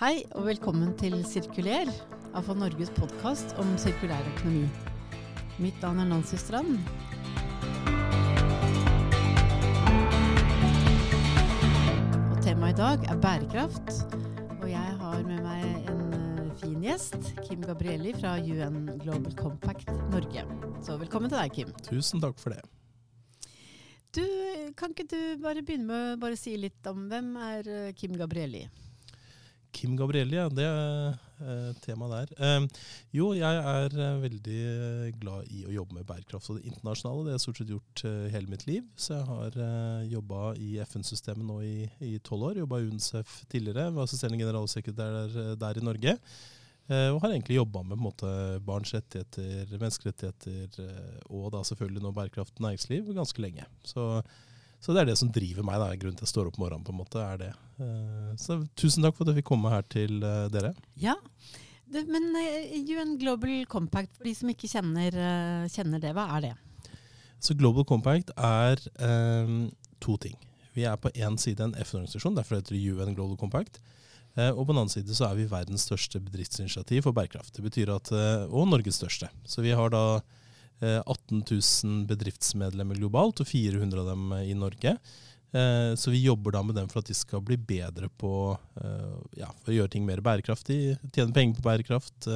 Hei og velkommen til Sirkuler, AFA Norges podkast om sirkulær økonomi. Mitt navn er Nancy Strand. Og temaet i dag er bærekraft. Og jeg har med meg en eh, fin gjest, Kim Gabrielli fra UN Global Compact Norge. Så velkommen til deg, Kim. Tusen takk for det. Du, Kan ikke du bare begynne med å bare si litt om hvem er eh, Kim Gabrielli? Kim Gabrielli, ja. Det er eh, temaet der. Eh, jo, jeg er eh, veldig eh, glad i å jobbe med bærekraft og det internasjonale. Det har jeg stort sett gjort hele mitt liv. Så jeg har eh, jobba i FN-systemet nå i tolv år. Jobba i UNICEF tidligere. Var assisterende generalsekretær der, der, i Norge. Og har egentlig jobba med måte, barns rettigheter, menneskerettigheter og da selvfølgelig nå bærekraft og næringsliv ganske lenge. Så så det er det som driver meg. da, Grunnen til at jeg står opp om morgenen. på en måte, er det. Eh, så tusen takk for at jeg fikk komme her til eh, dere. Ja, det, Men UN eh, Global Compact, for de som ikke kjenner, kjenner det, hva er det? Så Global Compact er um, to ting. Vi er på én side en FN-organisasjon, derfor heter det UN Global Compact. Og på den annen side så er vi verdens største bedriftsinitiativ for bærekraft. Det betyr at, Og Norges største. Så vi har da 18 eh, 000 bedriftsmedlemmer globalt, og 400 av dem i Norge. Eh, så vi jobber da med dem for at de skal bli bedre på eh, ja, å gjøre ting mer bærekraftig, tjene penger på bærekraft,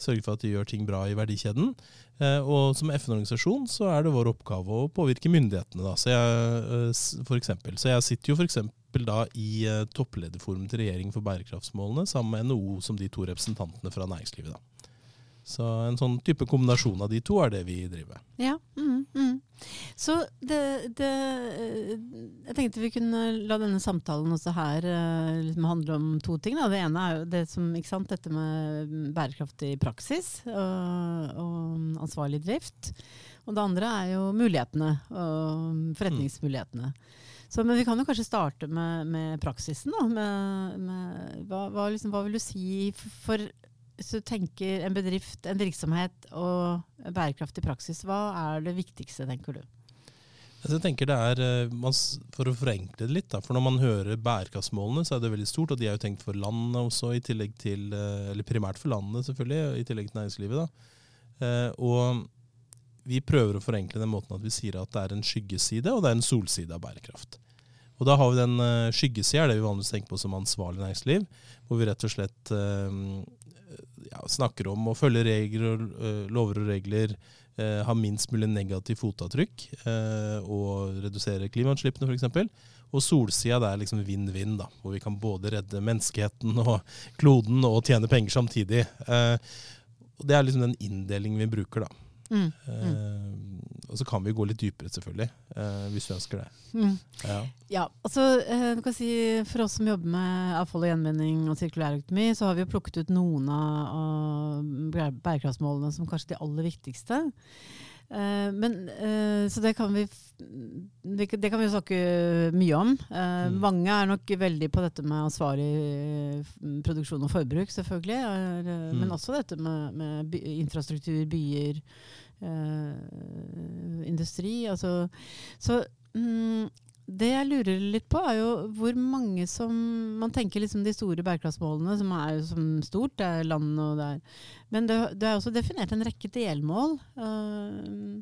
sørge for at de gjør ting bra i verdikjeden. Og som FN-organisasjon så er det vår oppgave å påvirke myndighetene. Da. Så, jeg, for eksempel. så jeg sitter jo f.eks. da i topplederforum til regjeringen for bærekraftsmålene sammen med NHO som de to representantene fra næringslivet. da. Så en sånn type kombinasjon av de to er det vi driver med. Ja, mm, mm. Så det, det, Jeg tenkte vi kunne la denne samtalen også her uh, liksom handle om to ting. Da. Det ene er jo det som, sant, dette med bærekraftig praksis og, og ansvarlig drift. Og det andre er jo mulighetene og forretningsmulighetene. Så, men vi kan jo kanskje starte med, med praksisen. Med, med, hva, hva, liksom, hva, vil du si for hvis du tenker en bedrift, en virksomhet og bærekraftig praksis, hva er det viktigste, tenker du? Altså, jeg tenker det er, eh, For å forenkle det litt, for når man hører bærekraftsmålene, så er det veldig stort. Og de er jo tenkt for landet også, i til, eh, eller primært for landet selvfølgelig, i tillegg til næringslivet. da. Eh, og vi prøver å forenkle den måten at vi sier at det er en skyggeside og det er en solside av bærekraft. Og da har vi den skyggesida, det vi vanligvis tenker på som ansvarlig næringsliv, hvor vi rett og slett ja, snakker om å følge regler, uh, lover og regler, uh, ha minst mulig negativt fotavtrykk uh, og redusere klimautslippene f.eks. Og solsida det er liksom vinn-vinn, da, hvor vi kan både redde menneskeheten og kloden og tjene penger samtidig. og Det er liksom den inndelingen vi bruker. da. Mm, Uh, Og så kan vi gå litt dypere, selvfølgelig, eh, hvis du ønsker det. Mm. Ja. ja. altså eh, du kan si For oss som jobber med avfall og gjenvinning og sirkulærøkonomi, så har vi jo plukket ut noen av, av bærekraftsmålene som kanskje de aller viktigste. Uh, men, uh, så det kan, vi, det, det kan vi snakke mye om. Uh, mm. Mange er nok veldig på dette med ansvarlig produksjon og forbruk, selvfølgelig. Er, mm. Men også dette med, med by, infrastruktur, byer, industri. Altså, så mm, det jeg lurer litt på, er jo hvor mange som Man tenker liksom de store bærekraftsmålene, som er jo som stort, det er land og det er Men det, det er også definert en rekke delmål. Uh,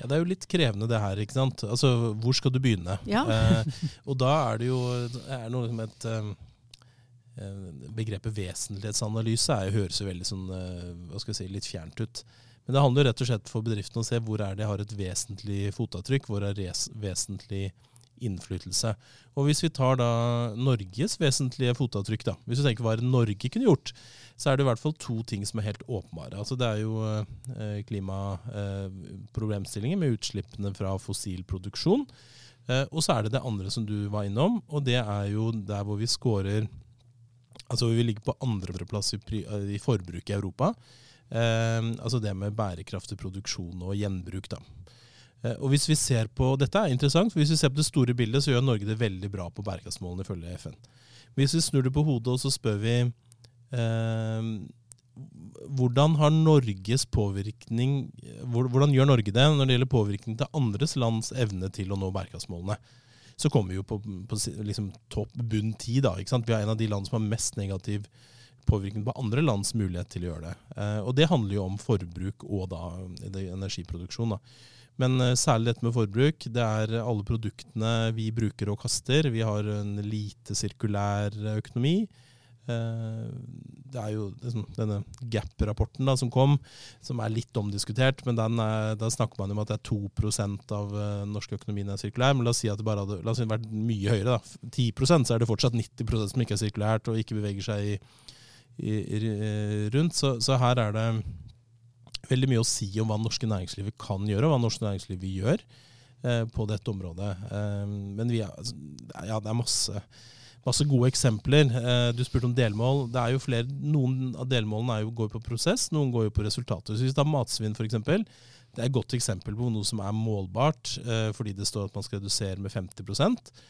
ja, det er jo litt krevende det her, ikke sant. Altså, hvor skal du begynne? Ja. uh, og da er det jo er noe som et uh, Begrepet vesentlighetsanalyse er, høres jo veldig sånn, hva skal jeg si, litt fjernt ut. Men det handler rett og slett for bedriften å se hvor er det jeg har et vesentlig fotavtrykk, hvor er res vesentlig innflytelse. Og Hvis vi tar da Norges vesentlige fotavtrykk, da, hvis du tenker hva Norge kunne gjort, så er det i hvert fall to ting som er helt åpenbare. Altså Det er jo eh, klimaproblemstillinger med utslippene fra fossil produksjon. Eh, og så er det det andre som du var innom, og det er jo der hvor vi scorer Altså vi ligger på andreplass i forbruk i Europa. Eh, altså det med bærekraftig produksjon og gjenbruk. da. Eh, og hvis vi ser på, Dette er interessant, for hvis vi ser på det store bildet, så gjør Norge det veldig bra på bærekraftsmålene ifølge FN. Hvis vi snur det på hodet og så spør vi eh, hvordan har Norges påvirkning, hvordan gjør Norge det når det gjelder påvirkning til andres lands evne til å nå bærekraftsmålene? så kommer vi jo på, på liksom topp bunn ti. Vi er en av de land som har mest negativ påvirkning på andre lands mulighet til å gjøre det. Eh, og det handler jo om forbruk og da energiproduksjon. da. Men eh, særlig dette med forbruk. Det er alle produktene vi bruker og kaster. Vi har en lite sirkulær økonomi. Eh, det er jo denne Gap-rapporten som kom, som er litt omdiskutert. men er, Da snakker man om at det er 2% av uh, norsk økonomi er sirkulær. Men la oss si at det bare hadde la oss si vært mye høyere. da, 10 så er det fortsatt 90% som ikke er sirkulært og ikke beveger seg i, rundt. Så, så, her er det veldig mye å si om hva norske næringslivet kan gjøre, og hva norske næringslivet gjør uh, på dette området. Uh, men er, ja, det er masse masse gode eksempler. Eh, du spurte om delmål. Det er jo flere, Noen av delmålene jo, går på prosess, noen går jo på resultater. Så Hvis det er matsvinn, f.eks., det er et godt eksempel på noe som er målbart, eh, fordi det står at man skal redusere med 50 eh,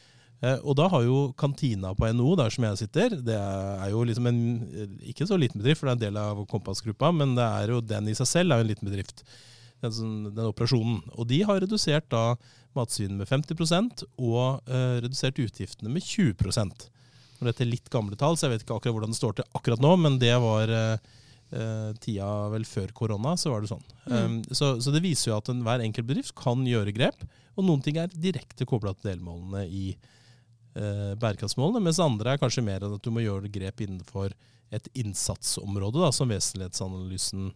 og da har jo kantina på NHO, der som jeg sitter, det er jo liksom en ikke så liten bedrift, for det er en del av Kompassgruppa, men det er jo den i seg selv er jo en liten bedrift. Den, den operasjonen. Og de har redusert da matsvinnet med 50% og eh, redusert utgiftene med 20 Når Dette er litt gamle tall, så jeg vet ikke akkurat hvordan det står til akkurat nå, men det var eh, tida vel før korona, så var det sånn. Mm. Um, så, så, det viser jo at en, hver enkelt bedrift kan gjøre grep, og noen ting er direkte kobla til delmålene i bærekraftsmålene, mens andre er kanskje mer at du må gjøre grep innenfor et innsatsområde, da, som vesentlighetsanalysen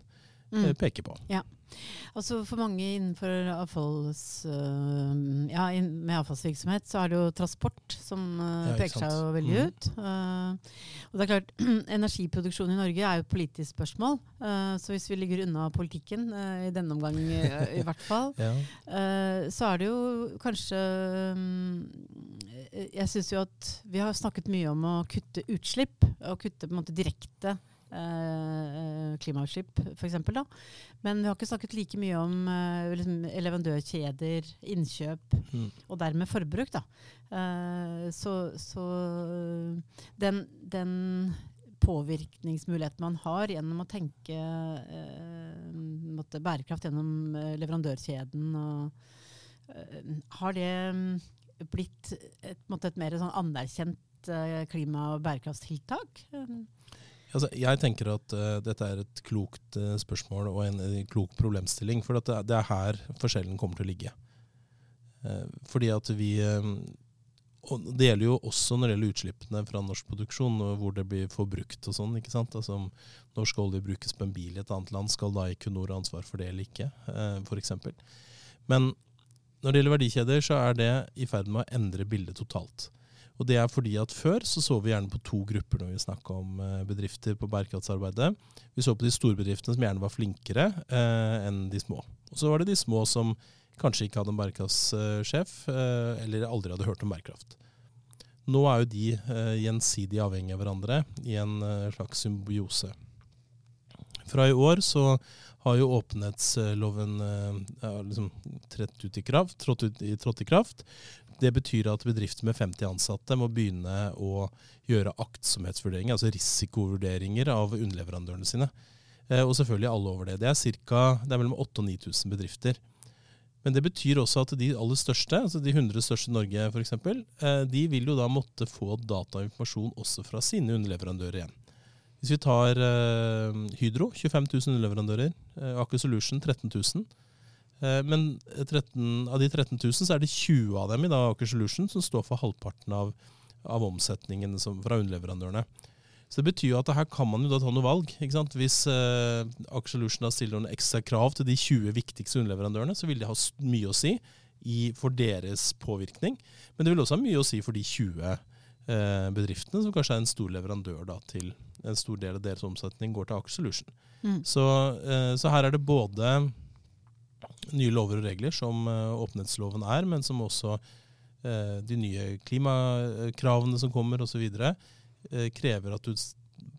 mm. peker på. Ja. Altså For mange innenfor avfalls, uh, ja, med avfallsvirksomhet, så er det jo transport som uh, ja, peker seg jo veldig mm. ut. Og det er klart, Energiproduksjon i Norge er jo et politisk spørsmål. så hvis vi ligger unna politikken, i denne omgang i, hvert fall, ja. så er det jo kanskje Jeg syns jo at vi har snakket mye om å kutte utslipp, og kutte på en måte direkte eh, klimautslipp, f.eks. Men vi har ikke snakket like mye om eh, liksom leverandørkjeder, innkjøp, mm. og dermed forbruk. Da. Eh, så, så den, den, påvirkningsmuligheten man har gjennom å tenke eh, bærekraft gjennom eh, leverandørkjeden, og, eh, har det mm, blitt et, et mer sånn anerkjent eh, klima- og bærekraftstiltak? Altså, jeg tenker at uh, dette er et klokt uh, spørsmål og en, en, klok problemstilling. For det, det, er her forskjellen kommer til å ligge. Uh, fordi at vi og Det gjelder jo også når det gjelder utslippene fra norsk produksjon, hvor det blir forbrukt og sånn. ikke sant? Altså Om norsk olje brukes på en bil i et annet land, skal da Equinor ha ansvar for det eller ikke, f.eks. Men når det gjelder verdikjeder, så er det i ferd med å endre bildet totalt. Og det er fordi at Før så, så vi gjerne på to grupper når vi snakka om eh, bedrifter på bærekraftsarbeidet. Vi så på de store bedriftene som gjerne var flinkere eh, enn de små. Og så var det de små som kanskje ikke hadde en bærekraftssjef, eh, eller aldri hadde hørt om bærekraft. Nå er jo de eh, gjensidig avhengige av hverandre i en eh, slags symbiose. Fra i år så har jo åpenhetsloven eh, liksom, trådt ut i kraft, trådt, ut, trådt i kraft. Det betyr at bedrifter med 50 ansatte må begynne å gjøre aktsomhetsvurderinger, altså risikovurderinger av underleverandørene sine. Eh, og selvfølgelig alle over det. Det er, cirka, det er mellom 8000 og 9000 bedrifter. Men det betyr også at de aller største, altså de 100 største i Norge f.eks., eh, de vil jo da måtte få data og informasjon også fra sine underleverandører igjen. Hvis vi tar eh, Hydro, 25 000 underleverandører. Aker Solution, 13 000. Eh, men 13, av de 13 000 så er det 20 av dem i Aker Solution som står for halvparten av, av omsetningen som, fra underleverandørene. Så Det betyr jo at her kan man jo da ta noe valg. ikke sant? Hvis eh, Aker Solution da stiller noen ekstra krav til de 20 viktigste underleverandørene, så vil det ha mye å si i, for deres påvirkning. Men det vil også ha mye å si for de 20 uh, eh, bedriftene, som kanskje er en stor leverandør da, til en stor del av deres omsetning går til Aker Solution. Mm. Så, eh, så her er det både nye lover og regler, som uh, åpenhetsloven er, men som også uh, de nye klimakravene som kommer osv., eh, krever at du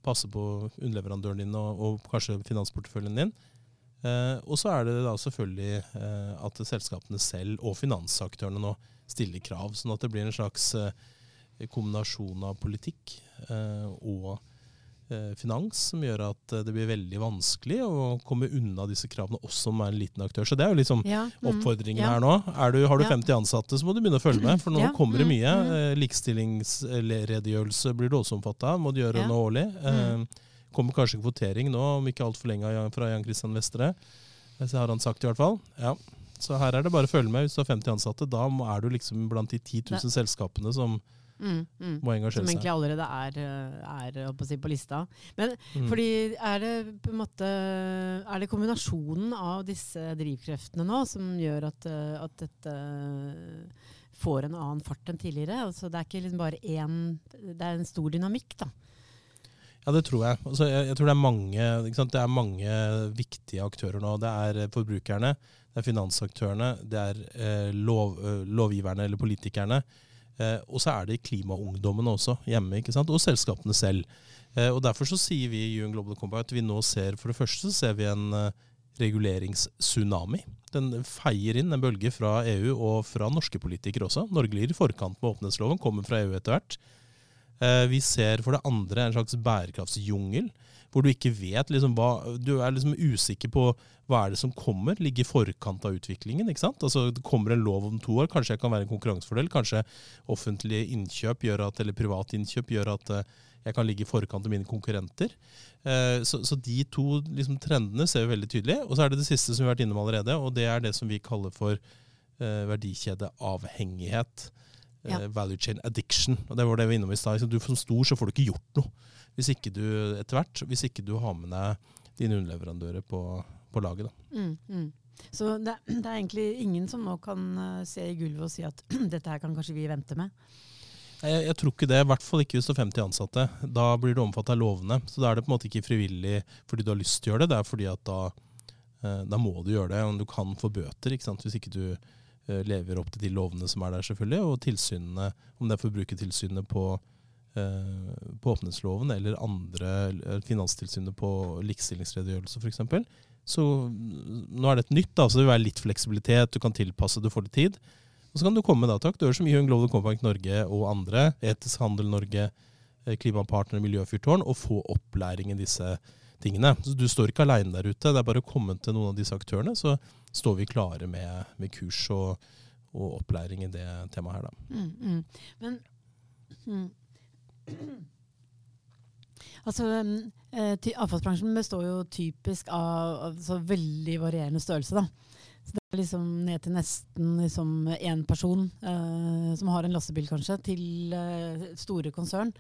passer på underleverandøren din og, og kanskje finansporteføljen din. Og så er det da selvfølgelig at selskapene selv og finansaktørene nå stiller krav, sånn at det blir en slags kombinasjon av politikk og eh, finans som gjør at eh, det blir veldig vanskelig å komme unna disse kravene, også om man er en liten aktør. Så det er jo liksom Ja, mm, oppfordringen ja. her nå. Er du, har du Ja. 50 ansatte, så må du begynne å følge med, for nå kommer det mm, mye. mm. Eh, Likestillingsredegjørelse blir du også omfattet av, må du gjøre nå årlig. Mm. Eh, kommer kanskje kvotering nå, om ikke altfor lenge, fra Jan Christian Vestre. Det har han sagt i hvert fall. Ja. Så her er det bare å følge med. Hvis du har 50 ansatte, da er du liksom blant de 10 000 selskapene som Mm, mm. må Som engasjere seg. egentlig allerede er, eh, er på si, på lista. Men Mm. fordi er det på en måte Er det kombinasjonen av disse drivkreftene nå som gjør at, eh, at dette får en annen fart enn tidligere? Altså, det er ikke liksom bare én Det er en stor dynamikk, da. Ja, det tror jeg. Altså, jeg, jeg tror det er mange? Det er mange viktige aktører nå. Det er eh, forbrukerne, det er finansaktørene, det er eh, lov, eh, lovgiverne eller politikerne. Eh, og så er det klimaungdommene også hjemme, ikke sant? og selskapene selv. Eh, og Derfor så sier vi i UN Global Compact at vi nå ser for det første ser vi en eh, reguleringstsunami. Den feier inn en bølge fra EU og fra norske politikere også. Norge ligger i forkant med åpenhetsloven, kommer fra EU etter hvert. Vi ser for det andre en slags bærekraftsjungel, hvor du ikke vet liksom hva Du er liksom usikker på hva er det som kommer, ligger i forkant av utviklingen. ikke sant? Altså Det kommer en lov om to år, kanskje jeg kan være en konkurransefordel. Kanskje offentlige innkjøp gjør at, eller private innkjøp gjør at eh, jeg kan ligge i forkant av mine konkurrenter. Eh, Så, så de to liksom, trendene ser vi veldig tydelig. Og så er det det siste som vi har vært innom allerede, og det er det som vi kaller for eh, verdikjedeavhengighet. Ja. value chain addiction. Og det var det vi var innom i stad. du Du som stor så får du ikke gjort noe hvis ikke du etter hvert, hvis ikke du har med deg dine underleverandører på, på laget. Da. Mm, mm. Så det, det er egentlig ingen som nå kan eh, se i gulvet og si at dette her kan kanskje vi vente med. Jeg, jeg tror ikke det, i hvert fall ikke hvis du har 50 ansatte. Da blir du omfattet av lovene. Så da er det på en måte ikke frivillig fordi du har lyst til å gjøre det, det er fordi at da, eh, da må du gjøre det. Og du kan få bøter ikke sant? hvis ikke du eh, lever opp til de lovene som er der, selvfølgelig. Og tilsynene, om det er Forbrukertilsynet på, på åpenhetsloven eller andre eh, finanstilsynet på likestillingsredegjørelse f.eks. Så mm, nå er det et nytt, da, så det vil være litt fleksibilitet, du kan tilpasse, du får litt tid. Og så kan du komme med da, til aktører som UN Global Compact Norge og andre, Etisk Handel Norge, eh, Klimapartner, Miljøfyrtårn, og få opplæring i disse tingene. Så du står ikke aleine der ute. Det er bare å komme til noen av disse aktørene, så står vi klare med, med kurs og, og opplæring i det temaet her, da. Mm, mm. Men mm. Altså, eh, Avfallsbransjen består jo typisk av, altså, veldig varierende størrelse. da. Så Det er liksom ned til nesten liksom én person eh, som har en lastebil, kanskje, til eh, store konsern.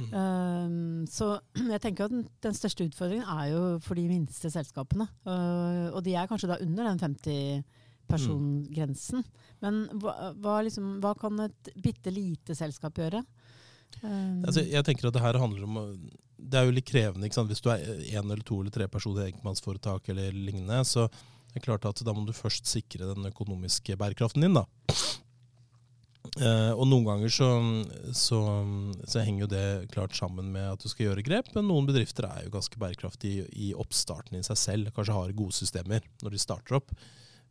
Mm. Um, så jeg tenker at den, den største utfordringen er jo for de minste selskapene. Uh, og de er kanskje da under den 50 persongrensen. Men hva, hva, liksom, hva kan et bitte lite selskap gjøre? Um, Altså, jeg tenker at det her handler om Det er jo litt krevende ikke sant? hvis du er én eller to eller tre personer i enkeltmannsforetak eller lignende. Så det er klart at da må du først sikre den økonomiske bærekraften din. da. Eh, og noen ganger så, så, så henger jo det klart sammen med at du skal gjøre grep, men noen bedrifter er jo ganske bærekraftige i, i oppstarten i seg selv. Kanskje har gode systemer når de starter opp.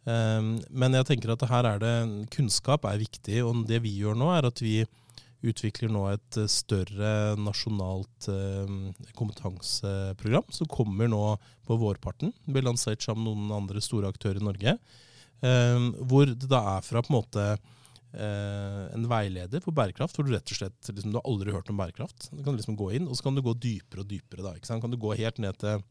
Eh, men jeg tenker at her er det kunnskap er viktig, og det vi gjør nå, er at vi utvikler nå et eh, større nasjonalt eh, kompetanseprogram som kommer nå på vårparten. Det blir lansert sammen med noen andre store aktører i Norge. Eh, hvor det da er fra på en måte en veileder for bærekraft, hvor du rett og slett liksom, du har aldri hørt om bærekraft. Du kan liksom gå inn, og så kan du gå dypere og dypere. da, ikke sant? Kan du gå helt ned til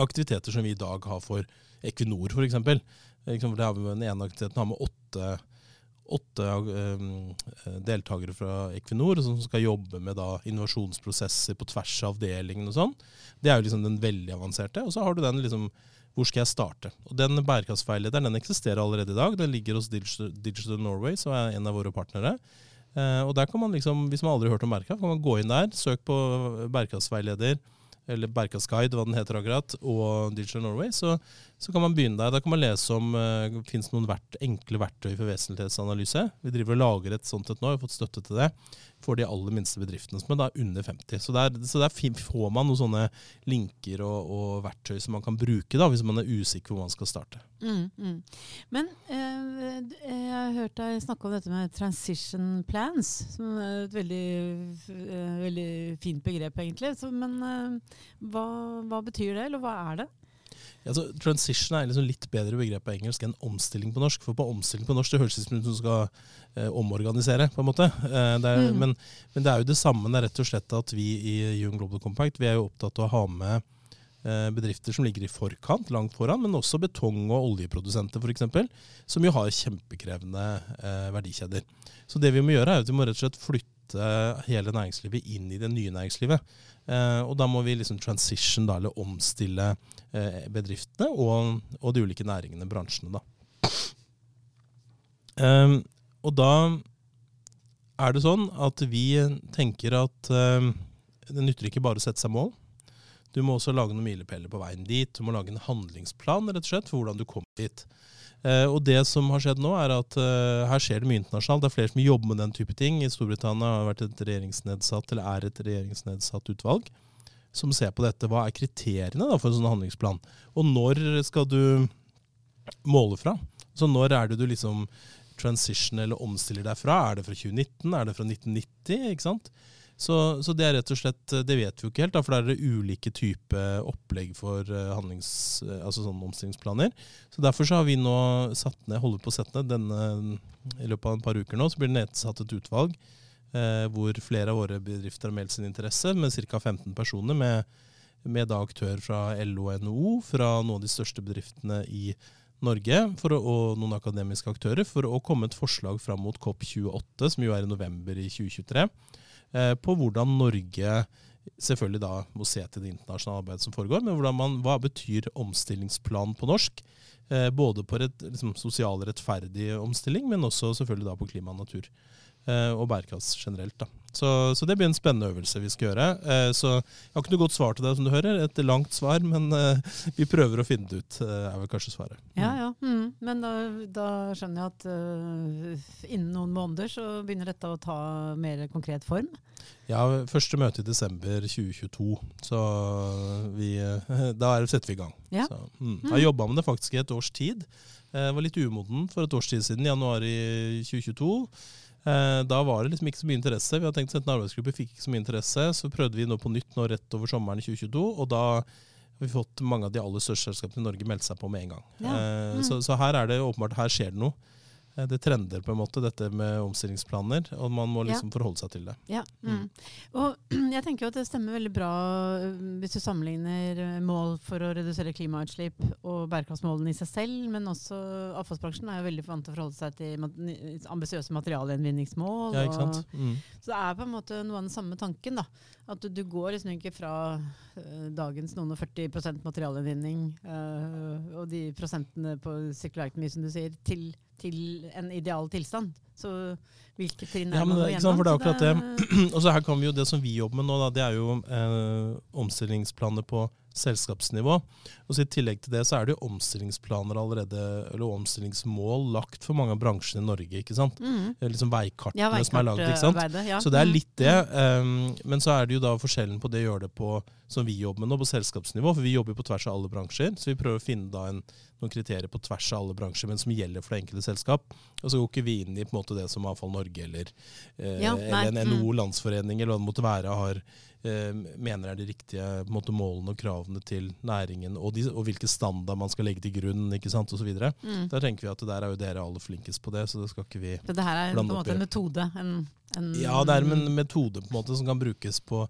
aktiviteter som vi i dag har for Equinor, f.eks. Den ene aktiviteten har med åtte åtte um, deltakere fra Equinor som skal jobbe med da, innovasjonsprosesser på tvers av avdelingen og sånn. Det er jo liksom den veldig avanserte. Og så har du den liksom hvor skal jeg starte? Og Den bærekraftsveilederen den eksisterer allerede i dag. Den ligger hos Digital, Norway, som er en av våre partnere. Eh, og der kan man liksom, Hvis man aldri har hørt om bærekraft, kan man gå inn der, søk på bærekraftsveileder eller Bærekraftsguide, hva den heter akkurat, og Digital Norway, så, så kan man begynne der. Da kan man lese om det finnes noen vert, enkle verktøy for vesentlighetsanalyse. Vi driver og lager et sånt et nå, vi har fått støtte til det, for de aller minste bedriftene, som er da under 50. Så der, så der får man noen sånne linker og, og verktøy som man kan bruke da, hvis man er usikker hvor man skal starte. Mm, mm. Men eh, jeg har hørt deg snakke om dette med transition plans, som er et veldig, eh, veldig fint begrep, egentlig. Så, men eh, hva, hva, betyr det, eller hva er det? Altså, transition er liksom litt bedre begrep på engelsk enn omstilling på norsk. For på omstilling på norsk det høres ut som du skal eh, omorganisere, på en måte. Eh, det er, mm. men, men, det er jo det samme. Det er rett og slett at vi i Young Global Compact vi er jo opptatt av å ha med Eh, bedrifter som ligger i forkant, langt foran, men også betong- og oljeprodusenter f.eks., som jo har kjempekrevende eh, verdikjeder. Så det vi må gjøre, er at vi må rett og slett flytte hele næringslivet inn i det nye næringslivet. Eh, og da må vi liksom transition, da, eller omstille eh, bedriftene og, og, de ulike næringene, bransjene, da. Um, og da er det sånn at vi tenker at um, det nytter ikke bare å sette seg mål. Du må også lage noen milepæler på veien dit. Du må lage en handlingsplan rett og slett, for hvordan du kommer dit. Eh, og det som har skjedd nå, er at eh, her skjer det mye internasjonalt. Det er flere som jobber med den type ting. I Storbritannia har vært et regjeringsnedsatt, eller er et regjeringsnedsatt utvalg som ser på dette. Hva er kriteriene for en sånn handlingsplan? Og når skal du måle fra? Så når er det du liksom transition eller omstiller deg fra? Er det fra 2019? Er det fra 1990? ikke sant? Så, så, det er rett og slett, det vet vi jo ikke helt, da, for det er ulike typer opplegg for eh, eh, altså sånne omstillingsplaner. Så Derfor så har vi nå satt ned, holder på å sette ned denne, i løpet av en par uker nå, så blir det nedsatt et utvalg eh, hvor flere av våre bedrifter har meldt sin interesse, med ca. 15 personer. med, med da aktør fra LO og NHO, fra noen av de største bedriftene i Norge å, og noen akademiske aktører, for å komme et forslag fram mot COP28, som jo er i november i 2023 Eh, på hvordan Norge selvfølgelig da må se til det internasjonale arbeidet som foregår, men man, hva betyr omstillingsplan på norsk? Eh, både på et liksom, sosial rettferdig omstilling, men også selvfølgelig da på klima natur. Eh, og bærekraft generelt. da. Så, så, det blir en spennende øvelse vi skal gjøre. Eh, så Jeg har ikke noe godt svar til deg, som du hører. Et langt svar, men eh, vi prøver å finne det ut, er vel kanskje svaret. Mm. Ja, ja. Mm. Men da, da, skjønner jeg at uh, innen noen måneder så begynner dette å ta mer konkret form? Ja, første møte i desember 2022. Så vi, da setter vi i gang. Ja. Så, mm. Jeg har jobba med det faktisk i et års tid. Jeg var litt umoden for et års tid siden, januar i 2022. Eh, da var det liksom ikke så mye interesse. Vi hadde tenkt å sette en arbeidsgruppe, fikk ikke så mye interesse. Så prøvde vi nå på nytt nå rett over sommeren 2022, og da har vi fått mange av de aller største selskapene i Norge melde seg på med en gang. Ja. Eh, mm. Så, så, her er det åpenbart her skjer det noe. Eh, det trender på en måte, dette med omstillingsplaner, og man må liksom ja. forholde seg til det. Ja, mm. Mm. Og jeg tenker jo at det stemmer veldig bra øh, hvis du sammenligner øh, mål for å redusere klimautslipp og bærekraftsmålene i seg selv, men også avfallsbransjen er jo veldig vant til å forholde seg til ambisiøse materialgjenvinningsmål. Ja? Mm. Så det er på en måte noe av den samme tanken. da, At du, du går liksom ikke fra uh, dagens noen og 40 materialgjenvinning uh, og de prosentene på sirkulærøkonomi, som du sier, til til en ideal tilstand. Så hvilke trinn er ja, man gjennom? For det er akkurat det. Og så her kan vi jo Det som vi jobber med nå, da, det er jo eh, omstillingsplaner på selskapsnivå. Og så I tillegg til det så er det jo omstillingsplaner allerede, eller omstillingsmål lagt for mange av bransjene i Norge. ikke sant? Mm. Liksom veikartene ja, som er lagd. ikke sant? Ja. Så det er litt det. Um, men så er det jo da forskjellen på det å gjøre det på som vi jobber med nå, på selskapsnivå. For vi jobber på tvers av alle bransjer. Så vi prøver å finne da en noen kriterier på tvers av alle bransjer, men som gjelder for det enkelte selskap. Og så går ikke vi inn i på en måte det som Avfall Norge eller, eh, ja, eller en NHO mm. landsforening eller hva det måtte være, har, eh, mener er de riktige måte, målene og kravene til næringen, og, de, og hvilke standard man skal legge til grunn ikke sant, osv. Mm. Der tenker vi at der er jo dere aller flinkest på det, så det skal ikke vi blande opp i. Så det her er på en måte en metode? En ja, det er en metode på en måte som kan brukes på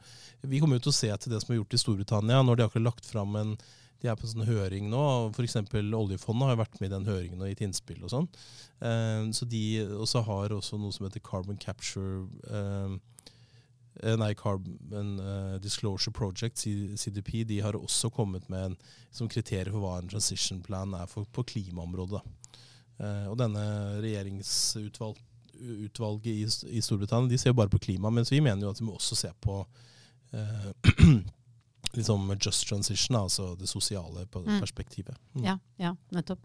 Vi kommer jo til å se til det som er gjort i Storbritannia, når de akkurat lagt fram en de er på sånn høring nå. F.eks. oljefondet har vært med i den høringen og gitt innspill og sånn. Uh, så de også har også noe som heter Carbon Capture uh, Nei, Carbon Disclosure Project, CDP, de har også kommet med en som kriterier for hva en transition plan er for, på klimaområdet. og denne regjeringsutvalget i, i, Storbritannia de ser jo bare på klima, mens vi mener jo at vi må også se på liksom just transition, altså det sosiale Mm. perspektivet. Mm. Ja, ja, nettopp.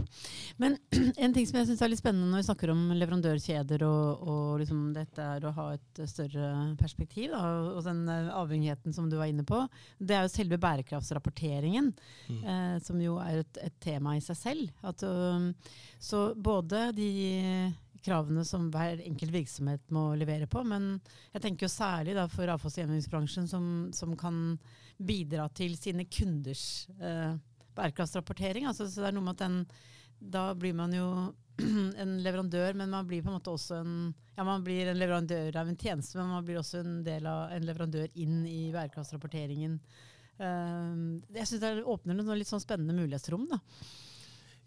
Men en ting som jeg syns er litt spennende når vi snakker om leverandørkjeder og, og liksom dette er å ha et større perspektiv, da, og den eh, avhengigheten som du var inne på, det er jo selve bærekraftsrapporteringen, Mm. eh, som jo er et, et tema i seg selv. At, så både de kravene som hver enkelt virksomhet må levere på, men jeg tenker jo særlig for avfallsgjenvinningsbransjen, som, som kan bidra til sine kunders eh, bærekraftsrapportering. Altså, så det er noe med at den, da blir man jo en leverandør, men man blir på en måte også en ja, man blir en leverandør av en tjeneste, men man blir også en del av en leverandør inn i bærekraftsrapporteringen. Eh, jeg syns det åpner noen litt sånn spennende mulighetsrom. da.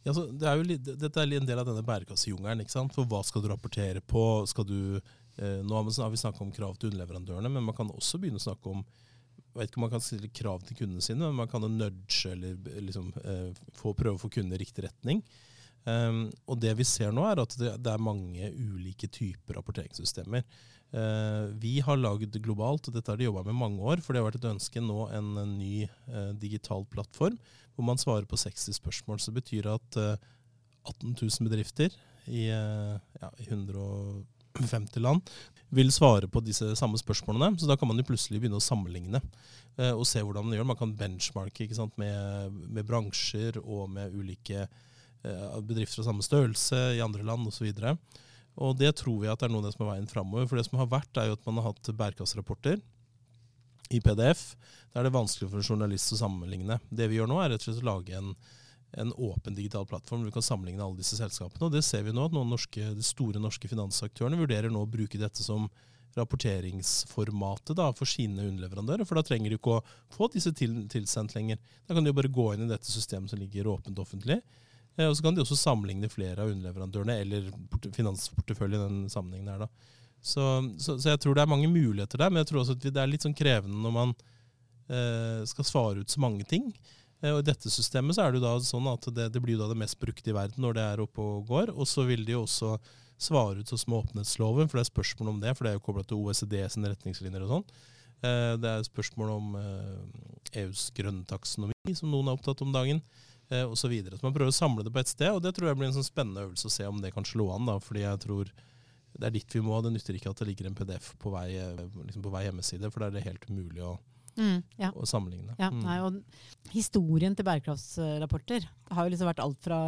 Ja, det er litt, dette er en del av denne bærekraftsjungelen. For hva skal du rapportere på? Skal du, eh, nå har vi, snakket om krav til underleverandørene, men man kan også begynne å snakke om jeg vet ikke om man kan stille krav til kundene sine, men man kan nudge eller liksom, eh, få, prøve å få kundene i riktig retning. Um, og det vi ser nå, er at det, det er mange ulike typer rapporteringssystemer. Eh, vi har lagd globalt, og dette har de jobba med mange år, for det har vært et ønske nå en, ny eh, digital plattform hvor man svarer på 60 spørsmål. Så det betyr at eh, 18 000 bedrifter i, eh, ja, i 150 land vil svare på disse samme spørsmålene. Så da kan man jo plutselig begynne å sammenligne eh, og se hvordan man gjør. Man kan benchmarke sant, med, med bransjer og med ulike eh, bedrifter av samme størrelse i andre land osv. Og det tror vi at er noe av det som er veien framover. For det som har vært, er jo at man har hatt bærekraftsrapporter i PDF. Da er det vanskelig for en journalist å sammenligne. Det vi gjør nå, er rett og slett å lage en, en åpen digital plattform hvor vi kan sammenligne alle disse selskapene. Og det ser vi nå at noen norske, de store norske finansaktørene vurderer nå å bruke dette som rapporteringsformatet da, for sine underleverandører. For da trenger de ikke å få disse til, tilsendt lenger. Da kan de jo bare gå inn i dette systemet som ligger åpent offentlig. Eh, og så kan de også sammenligne flere av underleverandørene, eller finansporteføljen i den sammenhengen her. da. Så, så, så jeg tror det er mange muligheter der, men jeg tror også at det er litt sånn krevende når man eh, skal svare ut så mange ting. Eh, og I dette systemet så er det jo da sånn at det, det blir jo da det mest brukte i verden når det er oppe og går. Og så vil de jo også svare ut sånn som åpenhetsloven, for det er spørsmål om det, for det er jo kobla til OECD sine retningslinjer og sånn. Eh, det er spørsmål om EUs grønne taksonomi, som noen er opptatt om dagen, eh, osv. Så, videre. så man prøver å samle det på ett sted, og det tror jeg blir en sånn spennende øvelse å se om det kan slå an. da, fordi jeg tror det er dit vi må. Det nytter ikke at det ligger en PDF på vei, eh, liksom på vei hjemmeside, for da er det helt umulig å, Mm, ja. å sammenligne. Ja, Mm. nei, og historien til bærekraftsrapporter har jo liksom vært alt fra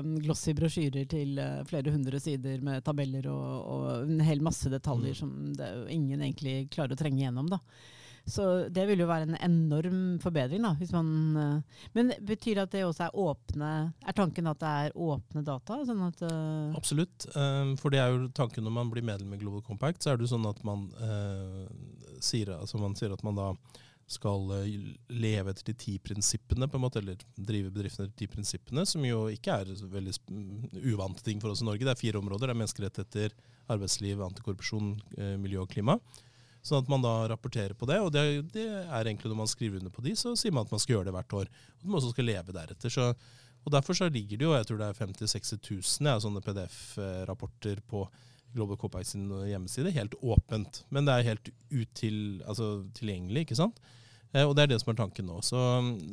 um, glossy brosjyrer til uh, flere hundre sider med tabeller og, og en hel masse detaljer Mm. som det, ingen egentlig klarer å trenge gjennom. da. Så det vil jo være en enorm forbedring. da, hvis man... uh, men betyr det at det også er åpne Er tanken at det er åpne data? sånn at... uh, Absolutt. eh, For det er jo tanken når man blir medlem i Global Compact, så er det jo sånn at man, eh, sier, altså man sier at man da skal eh, leve etter de ti prinsippene, på en måte, eller drive bedriftene etter de prinsippene, som jo ikke er veldig sp- uvante ting for oss i Norge. Det er fire områder. Det er menneskerettigheter, arbeidsliv, antikorrupsjon, eh, miljø og klima. Sånn at man da rapporterer på det, og det, det er egentlig når man skriver under på de, så sier man at man skal gjøre det hvert år. Og man også skal leve deretter. Så, og Derfor så ligger det jo jeg tror det er 50 000-60 000 ja, sånne PDF-rapporter på Global Compact sin hjemmeside, helt åpent. Men det er helt util, altså, tilgjengelig, ikke sant? Eh, og det er det som er tanken nå. Så,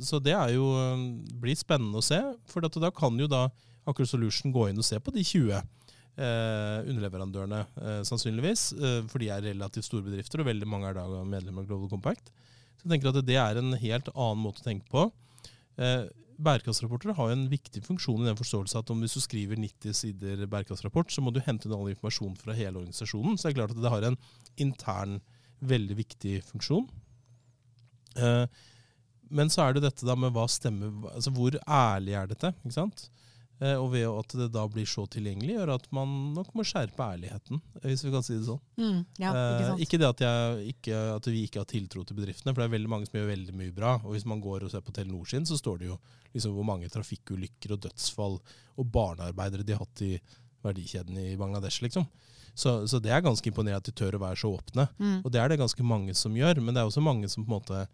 så det er jo, eh, blir spennende å se. For da kan jo da Aker Solution gå inn og se på de 20 eh, underleverandørene, eh, sannsynligvis. Eh, for de er relativt store bedrifter, og veldig mange er da medlemmer av Global Compact. Så jeg tenker at det er en helt annen måte å tenke på. Eh, bærekraftsrapporter har en viktig funksjon i den forståelse at om hvis du skriver 90 sider bærekraftsrapport, så må du hente inn all informasjon fra hele organisasjonen. Så det er klart at det har en intern, veldig viktig funksjon. Eh, men så er det dette da med hva stemmer altså Hvor ærlig er dette? ikke sant? Eh, og ved at det da blir så tilgjengelig, gjør at man nok må skjerpe ærligheten, hvis vi kan si det sånn. mm, ja, ikke Eh, ikke det at, jeg, ikke, at vi ikke har tiltro til bedriftene, for det er veldig mange som gjør veldig mye bra. Og hvis man går og ser på Telenor sin, så står det jo liksom hvor mange trafikkulykker og dødsfall og barnearbeidere de har hatt i verdikjeden i Bangladesh, liksom. Så, så det er ganske imponerende at de tør å være så åpne. Mm. Og det er det ganske mange som gjør, men det er også mange som på en måte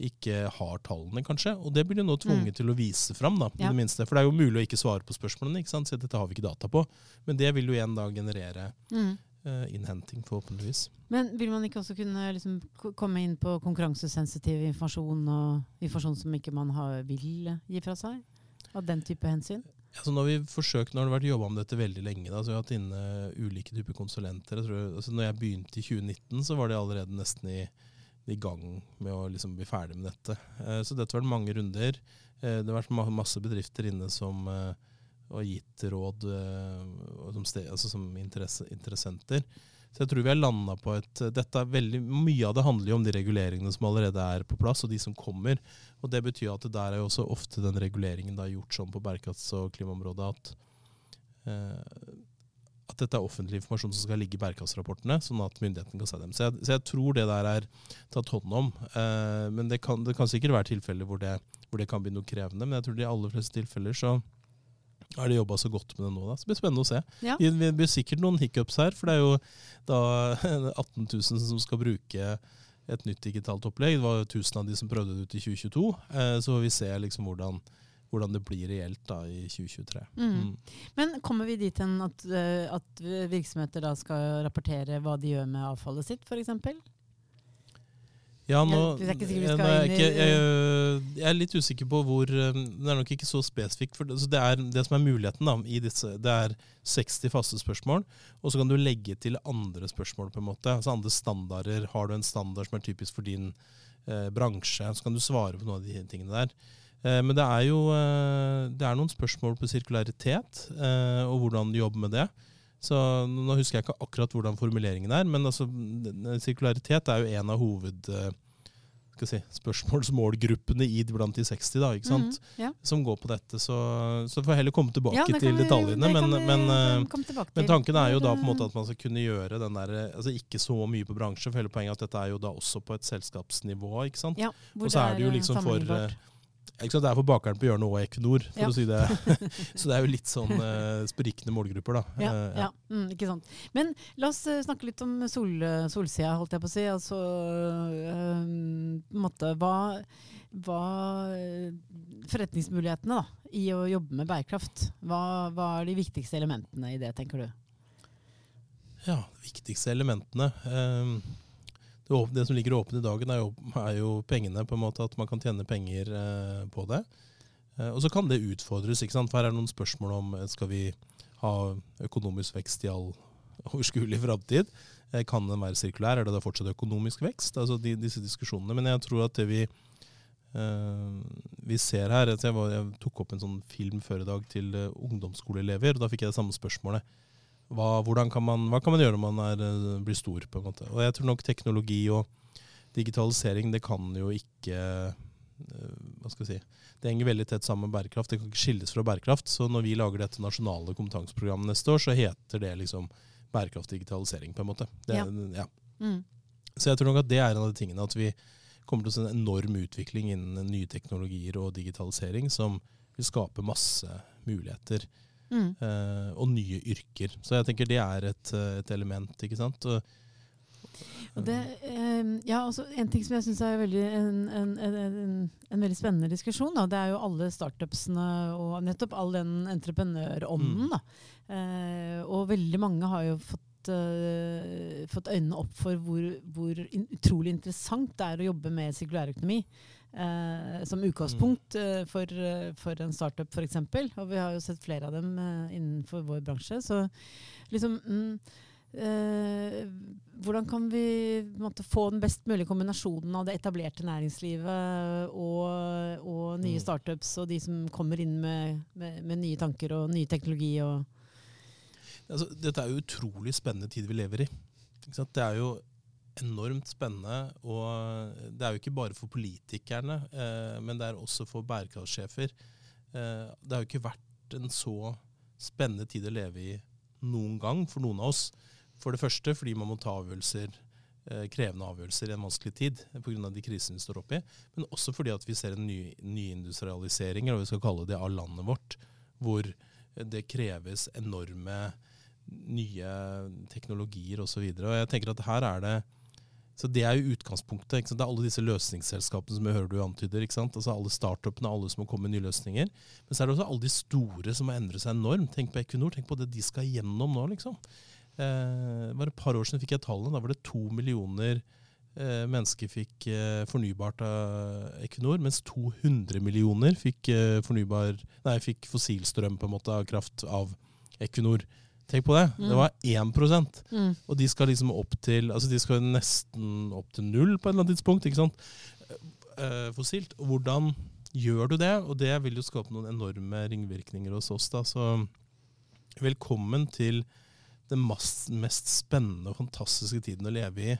ikke har tallene, kanskje. Og det blir de nå tvunget til å vise fram, da, i Ja. det minste. For det er jo mulig å ikke svare på spørsmålene, ikke sant? så dette har vi ikke data på. Men det vil jo igjen da generere Mm. uh, innhenting, forhåpentligvis. Men vil man ikke også kunne liksom komme inn på konkurransesensitiv informasjon og informasjon som ikke man har, vil gi fra seg? Av den type hensyn? Altså når vi forsøkt, nå har det vært jobba med dette veldig lenge. Da, så vi har hatt inne ulike typer konsulenter. Jeg tror, altså når jeg begynte i 2019, så var det allerede nesten i, i gang med å liksom bli ferdig med dette. Eh, så dette har vært mange runder. Eh, det har vært masse bedrifter inne som eh, har gitt råd som, sted, altså som interesse interessenter. Så jeg tror vi har landa på et dette er veldig, Mye av det handler jo om de reguleringene som allerede er på plass, og de som kommer. Og Det betyr at det der er jo også ofte den reguleringen da gjort sånn på bærekrafts- og klimaområdet at, eh, at dette er offentlig informasjon som skal ligge i bærekraftsrapportene, sånn at myndigheten kan se dem. Så jeg, så jeg tror det der er tatt hånd om. Eh, men det kan, det kan sikkert være tilfeller hvor det, hvor det kan bli noe krevende. Men jeg tror i de aller fleste tilfeller så har de jobba så godt med det nå. da. Så det blir spennende å se. Ja. Det blir sikkert noen hiccups her, for det er jo da 18 000 som skal bruke et nytt digitalt opplegg. Det var jo 1000 av de som prøvde det ut i 2022. Eh, så får vi se liksom hvordan, hvordan det blir reelt da i 2023. Mm. Mm. Men kommer vi dit hen at, eh, at virksomheter da skal rapportere hva de gjør med avfallet sitt, f.eks.? Ja, nå, Jeg- er jeg, jeg, jeg, er litt usikker på hvor eh, Det er nok ikke så spesifikt. For det, det, er, det som er muligheten da, i disse, det er 60 faste spørsmål, og så kan du legge til andre spørsmål. på en måte, altså Andre standarder. Har du en standard som er typisk for din eh, bransje, så kan du svare på noen av de tingene der. Eh, men det er jo eh, det er noen spørsmål på sirkularitet, eh, og hvordan jobbe med det. Så Nå husker jeg ikke akkurat hvordan formuleringen er, men altså, sirkularitet er jo en av hoved si, spørsmålsmålgruppene i blant de 60, da, ikke sant? Mm, ja. som går på dette. Så, så får jeg heller komme tilbake Ja, til vi- detaljene. det Men, vi men, tilbake men tanken er jo da på en måte at man skal kunne gjøre den der, altså ikke så mye på bransje, for hele poenget er at dette er jo da også på et selskapsnivå. ikke sant? Ja, Og så er det jo liksom for ikke sant, Det er for bakeren på hjørnet og Equinor, for Ja. å si det. så det er jo litt sånn uh, sprikende målgrupper, da. Ja, Eh, ja. Mm, ikke sant. Men la oss eh, snakke litt om sol, solsida, holdt jeg på å si. Altså, eh, på en måte, hva, hva Forretningsmulighetene da, i å jobbe med bærekraft. Hva, hva er de viktigste elementene i det, tenker du? Ja, de viktigste elementene. eh, Det, som ligger åpent i dagen, er jo, er jo pengene. på en måte At man kan tjene penger eh, på det. Eh, og så kan det utfordres. ikke sant? For her er det noen spørsmål om eh, skal vi ha økonomisk vekst i all overskuelig framtid. Eh, kan den være sirkulær? Er det da fortsatt økonomisk vekst? Altså de, disse diskusjonene. Men jeg tror at det vi eh, vi ser her jeg, var, jeg tok opp en sånn film før i dag til eh, ungdomsskoleelever. og Da fikk jeg det samme spørsmålet hva, kan man, hva kan man gjøre når man er, eh, blir stor? på en måte? Og jeg tror nok teknologi og digitalisering det kan jo ikke eh, Hva skal jeg si Det henger veldig tett sammen med bærekraft. Det kan ikke skilles fra bærekraft. Så når vi lager dette nasjonale kompetanseprogrammet neste år, så heter det liksom bærekraft digitalisering, på en måte. Det, Ja. ja. Mm. Så jeg tror nok at det er en av de tingene at vi kommer til å se en enorm utvikling innen nye teknologier og digitalisering som vil skape masse muligheter Mm. eh, og nye yrker. Så jeg tenker det er et, eh, et element, ikke sant. Og, det, eh, ja, altså, en ting som jeg syns er veldig, en, en, en, en, en veldig spennende diskusjon, da, det er jo alle startupsene og nettopp all den entreprenørånden. Mm. Eh, og veldig mange har jo fått, uh, fått øynene opp for hvor, hvor in utrolig interessant det er å jobbe med sirkulærøkonomi. Eh, som utgangspunkt eh, for, eh, for en startup, f.eks. Og vi har jo sett flere av dem eh, innenfor vår bransje. Så liksom mm, Eh, hvordan kan vi måtte, få den best mulige kombinasjonen av det etablerte næringslivet og, og nye Mm. startups og de som kommer inn med, med, med nye tanker og ny teknologi? Og, altså, dette er jo utrolig spennende tid vi lever i. Ikke sant? Det er jo enormt spennende, og det er jo ikke bare for politikerne, eh, men det er også for bærekraftsjefer. Eh, det har jo ikke vært en så spennende tid å leve i noen gang for noen av oss. For det første fordi man må ta avgjørelser, eh, krevende avgjørelser i en vanskelig tid pga. de krisene vi står oppe i, men også fordi at vi ser en ny, nyindustrialisering, eller hva vi skal kalle det, av landet vårt, hvor det kreves enorme nye teknologier osv. Jeg tenker at her er det så Det er jo utgangspunktet. Ikke sant? Det er alle disse løsningsselskapene som jeg hører du antyder. ikke sant? Altså Alle startupene, alle som har kommet med nye løsninger. Men så er det også alle de store som har endret seg enormt. Tenk på Equinor, tenk på det de skal gjennom nå. liksom. eh, Bare et par år siden fikk jeg tallene. Da var det to millioner eh, mennesker fikk eh, fornybart av Equinor, mens 200 millioner fikk, eh, fornybar, nei, fikk fossilstrøm på en måte av kraft av Equinor. Tenk på det. Det var 1 Mm. og de skal liksom opp til altså de skal nesten opp til null på et eller annet tidspunkt. ikke sant? Eh, fossilt. Hvordan gjør du det? Og det vil jo skape noen enorme ringvirkninger hos oss. da, Så velkommen til den mest spennende og fantastiske tiden å leve i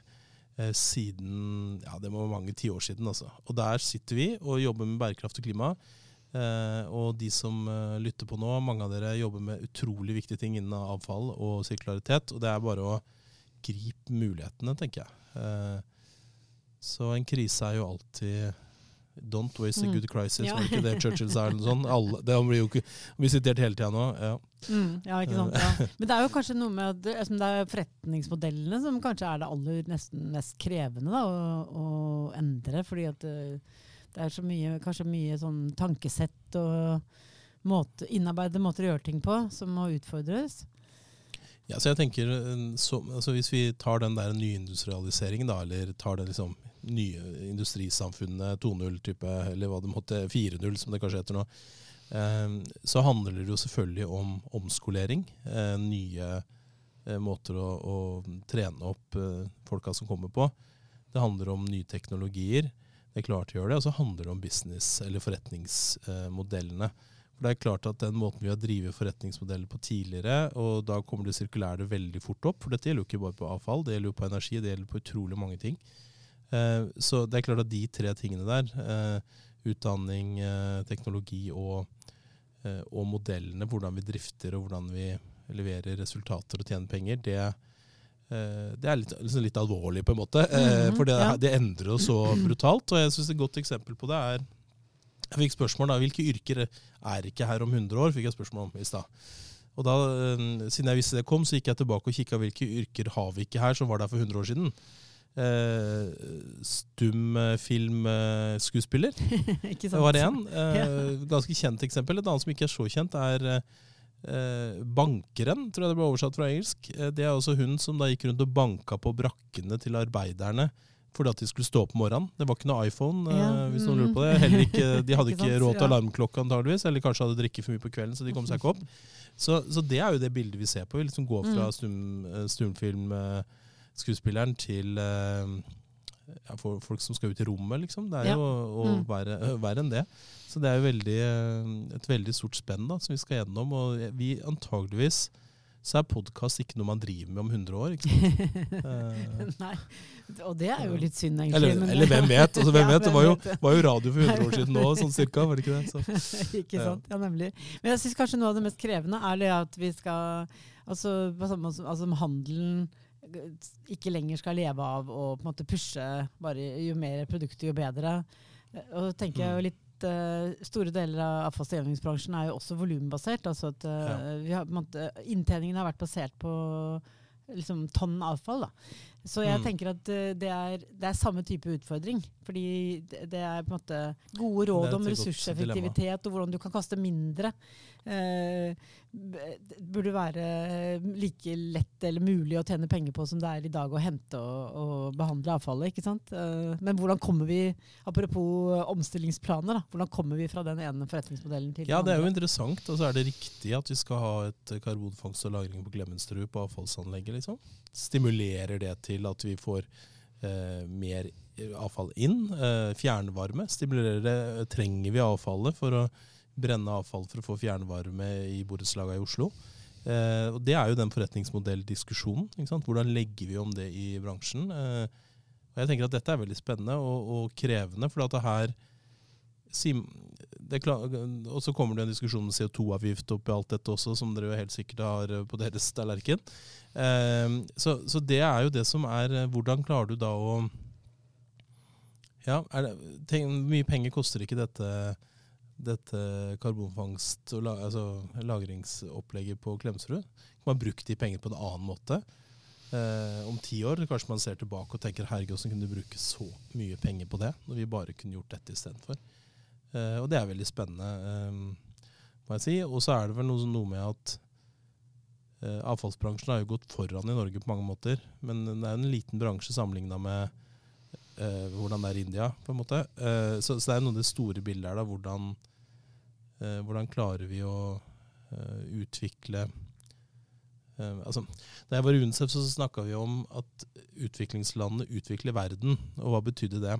eh, siden ja, det må være mange tiår siden. altså. Og der sitter vi og jobber med bærekraft og klima. Eh, og de som eh, lytter på nå, mange av dere jobber med utrolig viktige ting innen avfall og sirkularitet. Og det er bare å gripe mulighetene, tenker jeg. Eh, så en krise er jo alltid Don't waste a Mm. good crisis, Ja. var det ikke det Churchill sa? eller sånn? Alle, det blir jo ikke blir sitert hele tida nå. Ja. Mm, ja, ikke sant. Ja. Men det er jo kanskje noe med at det, det er forretningsmodellene som kanskje er det aller nesten mest krevende da, å, å endre. Fordi at det, er så mye, kanskje mye sånn tankesett og måte, innarbeidede måter å gjøre ting på som må utfordres. Ja, så jeg tenker, eh, så, altså Hvis vi tar den der nyindustrialiseringen, da, eller tar det liksom nye industrisamfunnet 2.0-type, eller hva det måtte 4.0, som det kanskje heter nå, eh, så handler det jo selvfølgelig om omskolering. Eh, nye eh, måter å, å trene opp eh, folka som kommer på. Det handler om nye teknologier. Det er klart å gjøre det. Og så handler det om business- eller forretningsmodellene. For det er klart at den måten vi har drevet forretningsmodeller på tidligere, og da kommer det sirkulære veldig fort opp, for dette gjelder jo ikke bare på avfall, det gjelder jo på energi, det gjelder på utrolig mange ting. Eh, så det er klart at de tre tingene der, eh, utdanning, eh, teknologi og, og modellene, hvordan vi drifter og hvordan vi leverer resultater og tjener penger, det, eh, det er litt, liksom litt alvorlig på en måte. Mm, for det, ja. det endrer oss så brutalt, og jeg synes et godt eksempel på det er jeg fikk spørsmål da, hvilke yrker er ikke her om 100 år, fikk jeg spørsmål om i sted. Og da, eh, Siden jeg visste det kom, så gikk jeg tilbake og kikka hvilke yrker har vi ikke her som var der for 100 år siden. Eh, Stumfilmskuespiller ikke var én. Eh, ganske kjent eksempel. Et annet som ikke er så kjent, er eh, bankeren, tror jeg det ble oversatt fra engelsk. Eh, det er også hun som da gikk rundt og banka på brakkene til arbeiderne fordi at de skulle stå opp morgenen. Det var ikke noe iPhone, eh, Ja, hvis noen mm. lurer på det. Heller ikke, de hadde Ikke råd til alarmklokke antageligvis, eller kanskje hadde drikket for mye på kvelden, så de kom seg ikke opp. Så, så det er jo det bildet vi ser på. Vi liksom går fra Mm. stum, eh, stumfilmskuespilleren til eh, ja, for folk som skal ut i rommet, liksom. Det er jo å, Mm. være, verre enn det. Så det er jo veldig, eh, et veldig stort spenn da, som vi skal gjennom. Og vi antageligvis så er podkast ikke noe man driver med om 100 år. ikke sant? Eh, Nei, og det er jo litt synd, egentlig. eller, men- eller hvem vet? Altså, hvem Ja, vet? Det var jo, var jo radio for 100 år siden nå, sånn cirka. var det ikke det? Så. ikke sant? Ja, nemlig. Men jeg syns kanskje noe av det mest krevende er det at vi skal Altså, på samme måte som altså, handelen ikke lenger skal leve av å på en måte pushe bare jo mer produkter, jo bedre. Og så tenker jeg jo litt eh, Store deler av avfallsgjenvinningsbransjen er jo også volumbasert. Altså at eh, Ja. vi har, måte, inntjeningen har vært basert på liksom, tonn avfall. Da. Så jeg Mm. tenker at eh, det er, det er samme type utfordring. Fordi det, det er på en måte gode råd om ressurseffektivitet og hvordan du kan kaste mindre. Eh, det burde være like lett eller mulig å tjene penger på som det er i dag å hente og, og behandle avfallet. ikke sant? Eh, men hvordan kommer vi, apropos omstillingsplaner, da, hvordan kommer vi fra den ene forretningsmodellen til Ja, den det er jo interessant. Og så er det riktig at vi skal ha et eh, karbonfangst og -lagring på Klemetsrud på avfallsanlegget. liksom. Stimulerer det til at vi får eh, mer avfall inn? Eh, fjernvarme. Det, trenger vi avfallet for å brenne avfall for å få fjernvarme i borettslaga i Oslo? Eh, og Det er jo den forretningsmodelldiskusjonen. Hvordan legger vi om det i bransjen? Eh, og jeg tenker at Dette er veldig spennende og, og krevende. for at det her Sim, det er klar, og så kommer det en diskusjon om CO2-avgift oppi alt dette også, som dere jo helt sikkert har eh, på deres tallerken. Eh, så, så det er jo det som er eh, Hvordan klarer du da å Ja, det, tenk, mye penger koster ikke dette, dette karbonfangst- og la, altså, lagringsopplegget på Klemetsrud? Man brukt de pengene på en annen måte? Eh, om ti år kanskje man ser tilbake og tenker herregud, hvordan kunne du bruke så mye penger på det, når vi bare kunne gjort dette istedenfor? Uh, og det er veldig spennende, um, må jeg si. Og så er det vel noe, med at eh, avfallsbransjen har jo gått foran i Norge på mange måter. Men det er jo en liten bransje sammenligna med eh, hvordan det er i India. på en måte. Eh, så, det er noe av det store bildet her. da, Hvordan, eh, hvordan klarer vi å eh, utvikle eh, altså, Da jeg var i UNICEF, så snakka vi om at utviklingslandene utvikler verden. Og hva betydde det?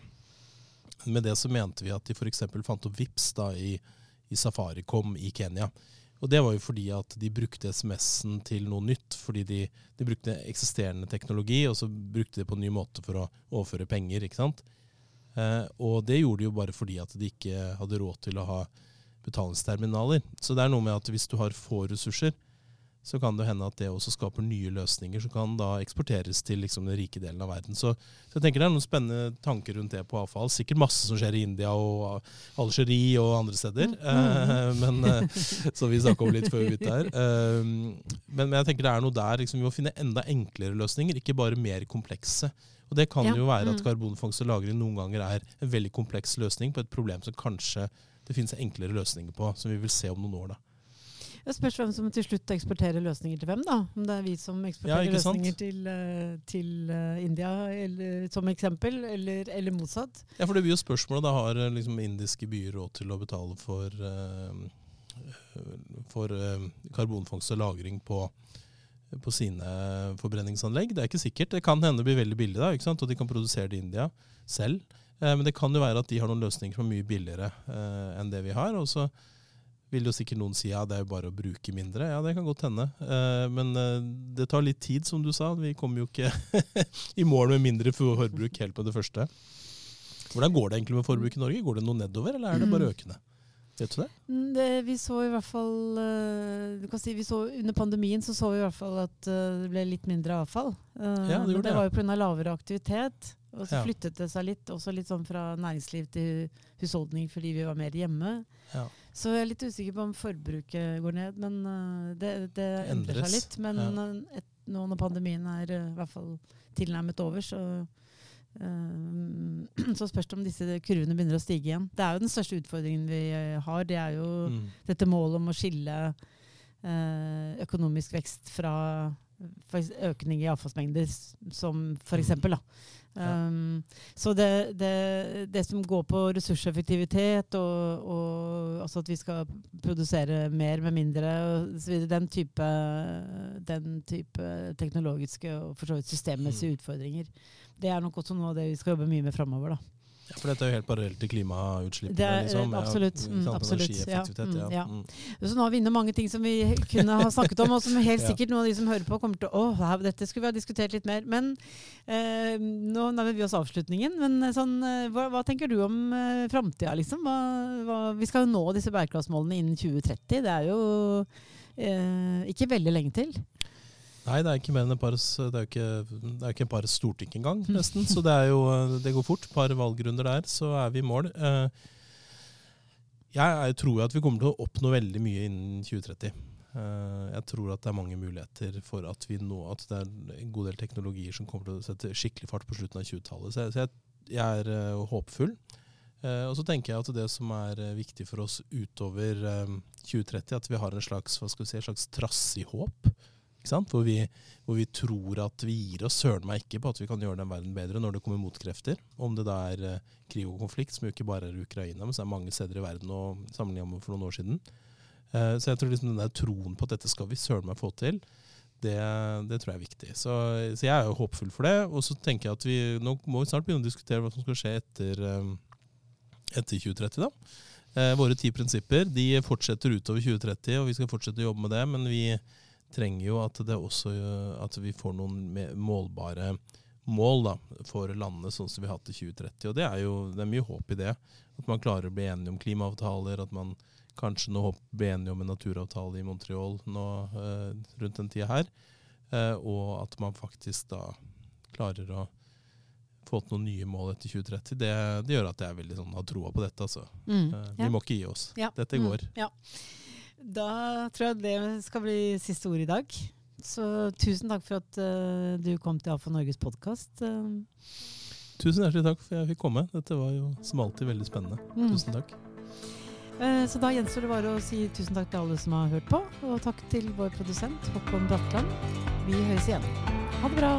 Med det så mente vi at de f.eks. fant opp VIPS da, i, i Safaricom i Kenya. Og det var jo fordi at de brukte SMS-en til noe nytt. Fordi de, de, brukte eksisterende teknologi, og så brukte de det på en ny måte for å overføre penger. ikke sant? Eh, og det gjorde de jo bare fordi at de ikke hadde råd til å ha betalingsterminaler. Så det er noe med at hvis du har få ressurser, så kan det hende at det også skaper nye løsninger som kan da eksporteres til liksom den rike delen av verden. Så, så, jeg tenker det er noen spennende tanker rundt det på avfall. Sikkert masse som skjer i India og Algerie og andre steder. Mm. Uh, men, uh, så vi snakka om litt før vi begynte her. Uh, men, men, jeg tenker det er noe der. Liksom, vi må finne enda enklere løsninger, ikke bare mer komplekse. Og Det kan ja. jo være at mm. karbonfangst og -lagring noen ganger er en veldig kompleks løsning på et problem som kanskje det finnes enklere løsninger på, som vi vil se om noen år. da. Det spørs hvem som til slutt eksporterer løsninger til hvem. da. Om det er vi som eksporterer ja, løsninger til, uh, til uh, India eller, som eksempel, eller, eller, motsatt. Ja, for det blir jo spørsmålet. Da har eh, liksom, indiske byer råd til å betale for, for karbonfangst og -lagring på, på sine forbrenningsanlegg. Det er ikke sikkert. Det kan hende det blir veldig billig, da, ikke sant? og de kan produsere det i India selv. Men det kan jo være at de har noen løsninger som er mye billigere enn det vi har. og så vil jo sikkert noen si ja, det er jo bare å bruke mindre. Ja, det kan godt hende. Eh, men eh, det tar litt tid, som du sa. Vi kommer jo ikke i mål med mindre forbruk helt på det første. Hvordan går det egentlig med forbruk i Norge? Går det noe nedover, eller er det bare økende? Vet du det? Mm, det vi så i hvert fall eh, du kan si vi så Under pandemien så, så vi i hvert fall at det ble litt mindre avfall. Ja, det, det var jo pga. lavere aktivitet. Og så ja. flyttet det seg litt, også litt sånn fra næringsliv til husholdning fordi vi var mer hjemme. Ja. Så jeg er litt usikker på om forbruket går ned, men uh, det, det endrer seg litt. Men ja. et, nå når pandemien er uh, i hvert fall tilnærmet over, så, uh, så spørs det om disse kurvene begynner å stige igjen. Det er jo den største utfordringen vi har. Det er jo mm. dette målet om å skille økonomisk vekst fra økning i avfallsmengder, som f.eks. Mm. Um, så det, det, det, som går på ressurseffektivitet, og, og altså at vi skal produsere mer med mindre, den type, den type teknologiske og for så vidt systemmessige mm. utfordringer, det er nok også noe av det vi skal jobbe mye med framover. da. Ja, for dette er jo helt parallelt til klimautslippene? Liksom. Absolutt. Mm, absolutt. Ja. Mm, ja. Mm. Så nå har vi inne mange ting som vi kunne ha snakket om, og som helt sikkert noen av de som hører på, kommer til å Å, dette skulle vi ha diskutert litt mer. Men eh, nå nærmer vi oss avslutningen. Men eh, sånn, eh, hva, hva, tenker du om eh, framtida, liksom? Hva, hva, vi skal jo nå disse bærekraftsmålene innen 2030. Det er jo eh, ikke veldig lenge til. Nei, det er ikke mer enn et par, det er ikke, det ikke et par storting engang, nesten. Så det, jo, det går fort. Et par valgrunder der, så er vi i mål. Eh, jeg tror at vi kommer til å oppnå veldig mye innen 2030. Eh, jeg tror at det er mange muligheter for at vi nå at det er en god del teknologier som kommer til å sette skikkelig fart på slutten av 20-tallet. Så jeg, jeg er eh, håpfull. Og så tenker jeg at det som er viktig for oss utover 2030, at vi har en slags, hva skal vi si, en slags trassig håp. Hvor vi, hvor, vi, tror at vi gir oss søren meg ikke på at vi kan gjøre den verden bedre når det kommer motkrefter. Om det da er uh, krig og konflikt, som jo ikke bare er Ukraina, men så er mange steder i verden og sammenlignet for noen år siden. Uh, så jeg tror liksom den der troen på at dette skal vi søren meg få til, det, det, tror jeg er viktig. Så, så, jeg er jo håpfull for det. Og så tenker jeg at vi nå må vi snart begynne å diskutere hva som skal skje etter, um, etter 2030. da. Uh, våre ti prinsipper de fortsetter utover 2030, og vi skal fortsette å jobbe med det. men vi trenger jo at, det også, at vi får noen målbare mål da, for landene, sånn som vi har hatt i 2030. Og det er jo det er mye håp i det. At man klarer å bli enige om klimaavtaler, at man kanskje nå blir enige om en naturavtale i Montreal nå, eh, rundt den tida her. Eh, og at man faktisk da klarer å få til noen nye mål etter 2030. Det, det gjør at jeg veldig sånn, har troa på dette. Altså. Mm, eh, ja. Vi må ikke gi oss. Ja. Dette går. Mm, ja. Da tror jeg det skal bli siste ord i dag. Så tusen takk for at uh, du kom til AFA Norges podkast. Uh. Tusen hjertelig takk for at jeg fikk komme. Dette var jo som alltid veldig spennende. Mm. Tusen takk. Eh, Så da gjenstår det bare å si tusen takk til alle som har hørt på, og takk til vår produsent Håkon Bratland. Vi høres igjen. Ha det bra.